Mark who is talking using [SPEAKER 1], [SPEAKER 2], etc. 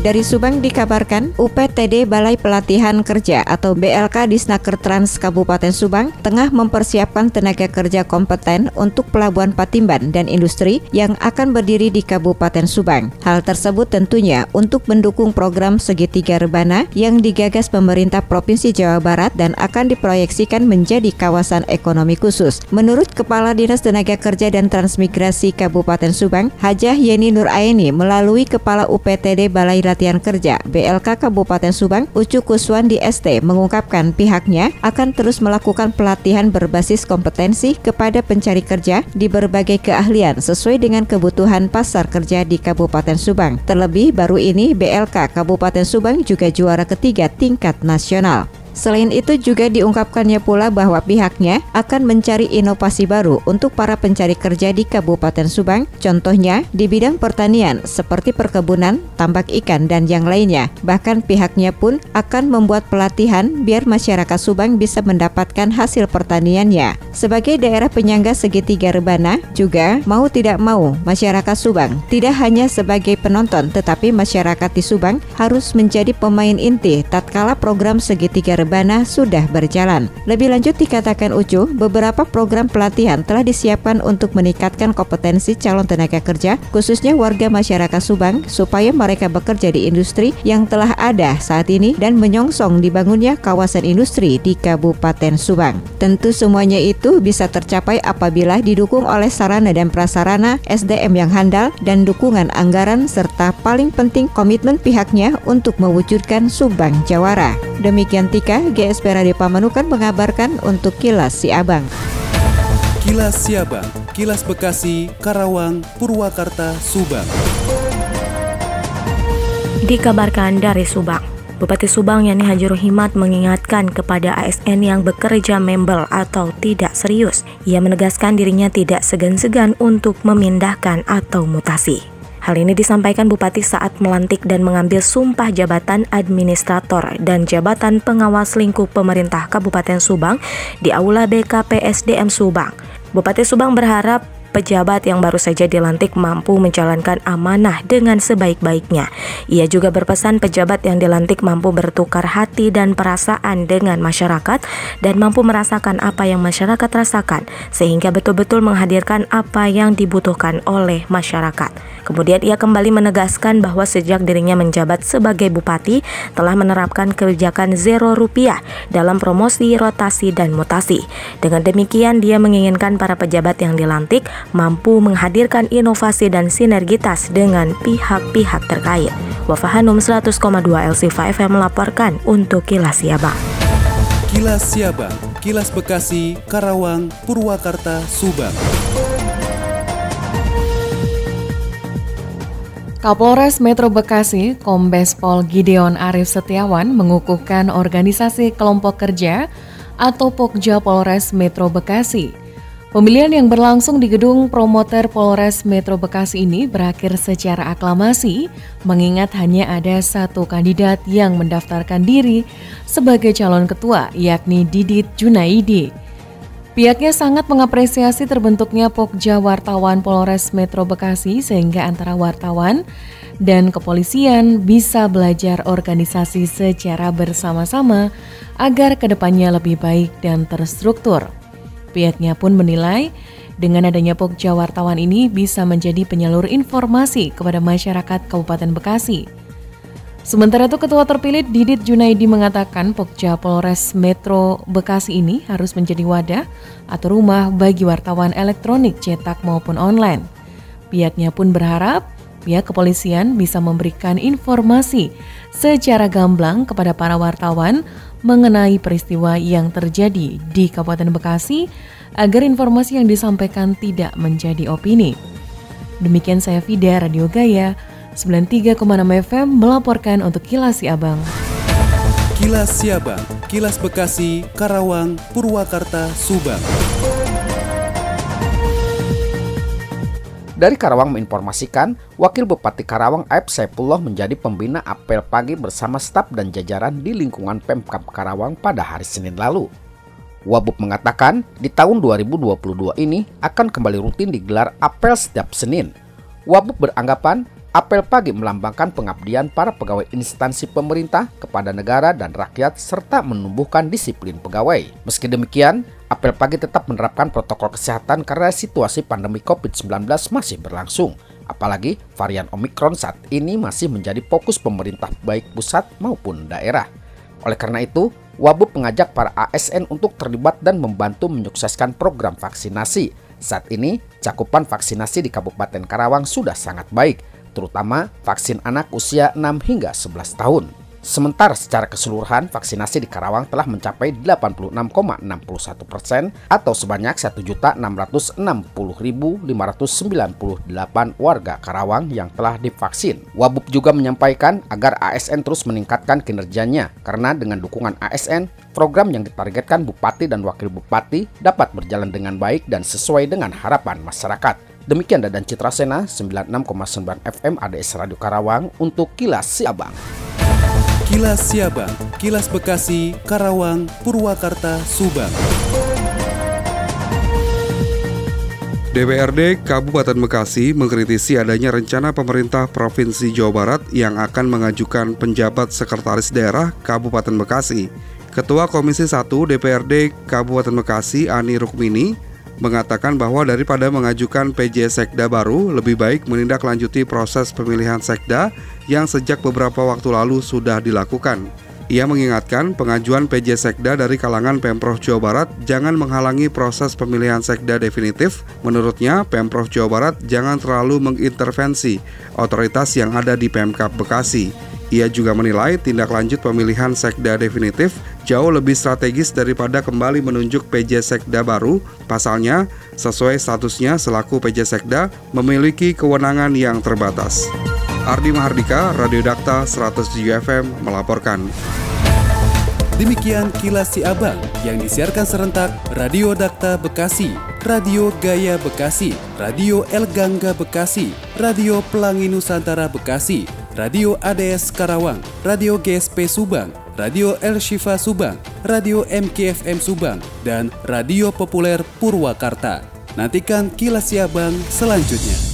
[SPEAKER 1] Dari Subang dikabarkan, UPTD Balai Pelatihan Kerja atau BLK Disnaker Trans Kabupaten Subang tengah mempersiapkan tenaga kerja kompeten untuk pelabuhan Patimban dan industri yang akan berdiri di Kabupaten Subang. Hal tersebut tentunya untuk mendukung program segitiga rebana yang digagas pemerintah Provinsi Jawa Barat dan akan diproyeksikan menjadi kawasan ekonomi khusus. Menurut Kepala Dinas Tenaga Kerja dan Transmigrasi Kabupaten Subang, Hajah Yeni Nur Aini melalui Kepala UPTD Balai Latihan Kerja BLK Kabupaten Subang, Ucu Kuswandi ST mengungkapkan pihaknya akan terus melakukan pelatihan berbasis kompetensi kepada pencari kerja di berbagai keahlian sesuai dengan kebutuhan pasar kerja di Kabupaten Subang. Terlebih baru ini BLK Kabupaten Subang juga juara ketiga tingkat nasional. Selain itu juga diungkapkannya pula bahwa pihaknya akan mencari inovasi baru untuk para pencari kerja di Kabupaten Subang, contohnya di bidang pertanian seperti perkebunan, tambak ikan, dan yang lainnya. Bahkan pihaknya pun akan membuat pelatihan biar masyarakat Subang bisa mendapatkan hasil pertaniannya. Sebagai daerah penyangga segitiga rebana, juga mau tidak mau masyarakat Subang tidak hanya sebagai penonton tetapi masyarakat di Subang harus menjadi pemain inti tatkala program segitiga Rebana sudah berjalan. Lebih lanjut dikatakan Ucu, beberapa program pelatihan telah disiapkan untuk meningkatkan kompetensi calon tenaga kerja, khususnya warga masyarakat Subang, supaya mereka bekerja di industri yang telah ada saat ini dan menyongsong dibangunnya kawasan industri di Kabupaten Subang. Tentu semuanya itu bisa tercapai apabila didukung oleh sarana dan prasarana SDM yang handal dan dukungan anggaran serta paling penting komitmen pihaknya untuk mewujudkan Subang Jawara. Demikian Tika, GSP Radio Pamanukan mengabarkan untuk Kilas Si Abang.
[SPEAKER 2] Kilas Siabang, Kilas Bekasi, Karawang, Purwakarta, Subang.
[SPEAKER 3] Dikabarkan dari Subang. Bupati Subang Yani Haji Rohimat mengingatkan kepada ASN yang bekerja membel atau tidak serius. Ia menegaskan dirinya tidak segan-segan untuk memindahkan atau mutasi. Hal ini disampaikan Bupati saat melantik dan mengambil sumpah jabatan administrator dan jabatan pengawas lingkup pemerintah Kabupaten Subang di Aula BKPSDM Subang. Bupati Subang berharap pejabat yang baru saja dilantik mampu menjalankan amanah dengan sebaik-baiknya. Ia juga berpesan pejabat yang dilantik mampu bertukar hati dan perasaan dengan masyarakat dan mampu merasakan apa yang masyarakat rasakan sehingga betul-betul menghadirkan apa yang dibutuhkan oleh masyarakat. Kemudian ia kembali menegaskan bahwa sejak dirinya menjabat sebagai bupati telah menerapkan kebijakan zero rupiah dalam promosi, rotasi, dan mutasi. Dengan demikian dia menginginkan para pejabat yang dilantik mampu menghadirkan inovasi dan sinergitas dengan pihak-pihak terkait. Wafahanum 100,2 LC5 FM melaporkan untuk Kilas Siabang.
[SPEAKER 2] Kilas Siabang, Kilas Bekasi, Karawang, Purwakarta, Subang.
[SPEAKER 4] Kapolres Metro Bekasi, Kombes Pol Gideon Arif Setiawan mengukuhkan organisasi kelompok kerja atau Pokja Polres Metro Bekasi. Pemilihan yang berlangsung di gedung promoter Polres Metro Bekasi ini berakhir secara aklamasi, mengingat hanya ada satu kandidat yang mendaftarkan diri sebagai calon ketua, yakni Didit Junaidi. Pihaknya sangat mengapresiasi terbentuknya Pokja Wartawan Polres Metro Bekasi sehingga antara wartawan dan kepolisian bisa belajar organisasi secara bersama-sama agar ke depannya lebih baik dan terstruktur. Pihaknya pun menilai dengan adanya Pokja Wartawan ini bisa menjadi penyalur informasi kepada masyarakat Kabupaten Bekasi Sementara itu Ketua terpilih Didit Junaidi mengatakan Pokja Polres Metro Bekasi ini harus menjadi wadah atau rumah bagi wartawan elektronik cetak maupun online. Pihaknya pun berharap pihak kepolisian bisa memberikan informasi secara gamblang kepada para wartawan mengenai peristiwa yang terjadi di Kabupaten Bekasi agar informasi yang disampaikan tidak menjadi opini. Demikian saya Fida Radio Gaya 93,6 FM melaporkan untuk Kilas Siabang.
[SPEAKER 2] Kilas Siabang, Kilas Bekasi, Karawang, Purwakarta, Subang.
[SPEAKER 5] Dari Karawang menginformasikan, Wakil Bupati Karawang Aib Saipullah menjadi pembina apel pagi bersama staf dan jajaran di lingkungan Pemkap Karawang pada hari Senin lalu. Wabub mengatakan di tahun 2022 ini akan kembali rutin digelar apel setiap Senin. Wabub beranggapan apel pagi melambangkan pengabdian para pegawai instansi pemerintah kepada negara dan rakyat serta menumbuhkan disiplin pegawai. Meski demikian, apel pagi tetap menerapkan protokol kesehatan karena situasi pandemi COVID-19 masih berlangsung. Apalagi varian Omikron saat ini masih menjadi fokus pemerintah baik pusat maupun daerah. Oleh karena itu, Wabub mengajak para ASN untuk terlibat dan membantu menyukseskan program vaksinasi. Saat ini, cakupan vaksinasi di Kabupaten Karawang sudah sangat baik, terutama vaksin anak usia 6 hingga 11 tahun. Sementara secara keseluruhan vaksinasi di Karawang telah mencapai 86,61 persen atau sebanyak 1.660.598 warga Karawang yang telah divaksin. Wabub juga menyampaikan agar ASN terus meningkatkan kinerjanya karena dengan dukungan ASN, program yang ditargetkan Bupati dan Wakil Bupati dapat berjalan dengan baik dan sesuai dengan harapan masyarakat. Demikian Dadan Citra Sena 96,9 FM ADS Radio Karawang untuk Kilas Siabang.
[SPEAKER 2] Kilas Siabang, Kilas Bekasi, Karawang, Purwakarta, Subang.
[SPEAKER 6] DPRD Kabupaten Bekasi mengkritisi adanya rencana pemerintah Provinsi Jawa Barat yang akan mengajukan penjabat sekretaris daerah Kabupaten Bekasi. Ketua Komisi 1 DPRD Kabupaten Bekasi Ani Rukmini mengatakan bahwa daripada mengajukan PJ Sekda baru, lebih baik menindaklanjuti proses pemilihan Sekda yang sejak beberapa waktu lalu sudah dilakukan. Ia mengingatkan pengajuan PJ Sekda dari kalangan Pemprov Jawa Barat jangan menghalangi proses pemilihan Sekda definitif. Menurutnya, Pemprov Jawa Barat jangan terlalu mengintervensi otoritas yang ada di Pemkap Bekasi. Ia juga menilai tindak lanjut pemilihan sekda definitif jauh lebih strategis daripada kembali menunjuk PJ Sekda baru. Pasalnya, sesuai statusnya selaku PJ Sekda memiliki kewenangan yang terbatas. Ardi Mahardika, Radio Dakta 107 FM melaporkan.
[SPEAKER 2] Demikian kilas si abang yang disiarkan serentak Radio Dakta Bekasi, Radio Gaya Bekasi, Radio El Gangga Bekasi, Radio Pelangi Nusantara Bekasi, Radio ADS Karawang, Radio GSP Subang, Radio El Shifa Subang, Radio MKFM Subang, dan Radio Populer Purwakarta. Nantikan kilas Siabang selanjutnya.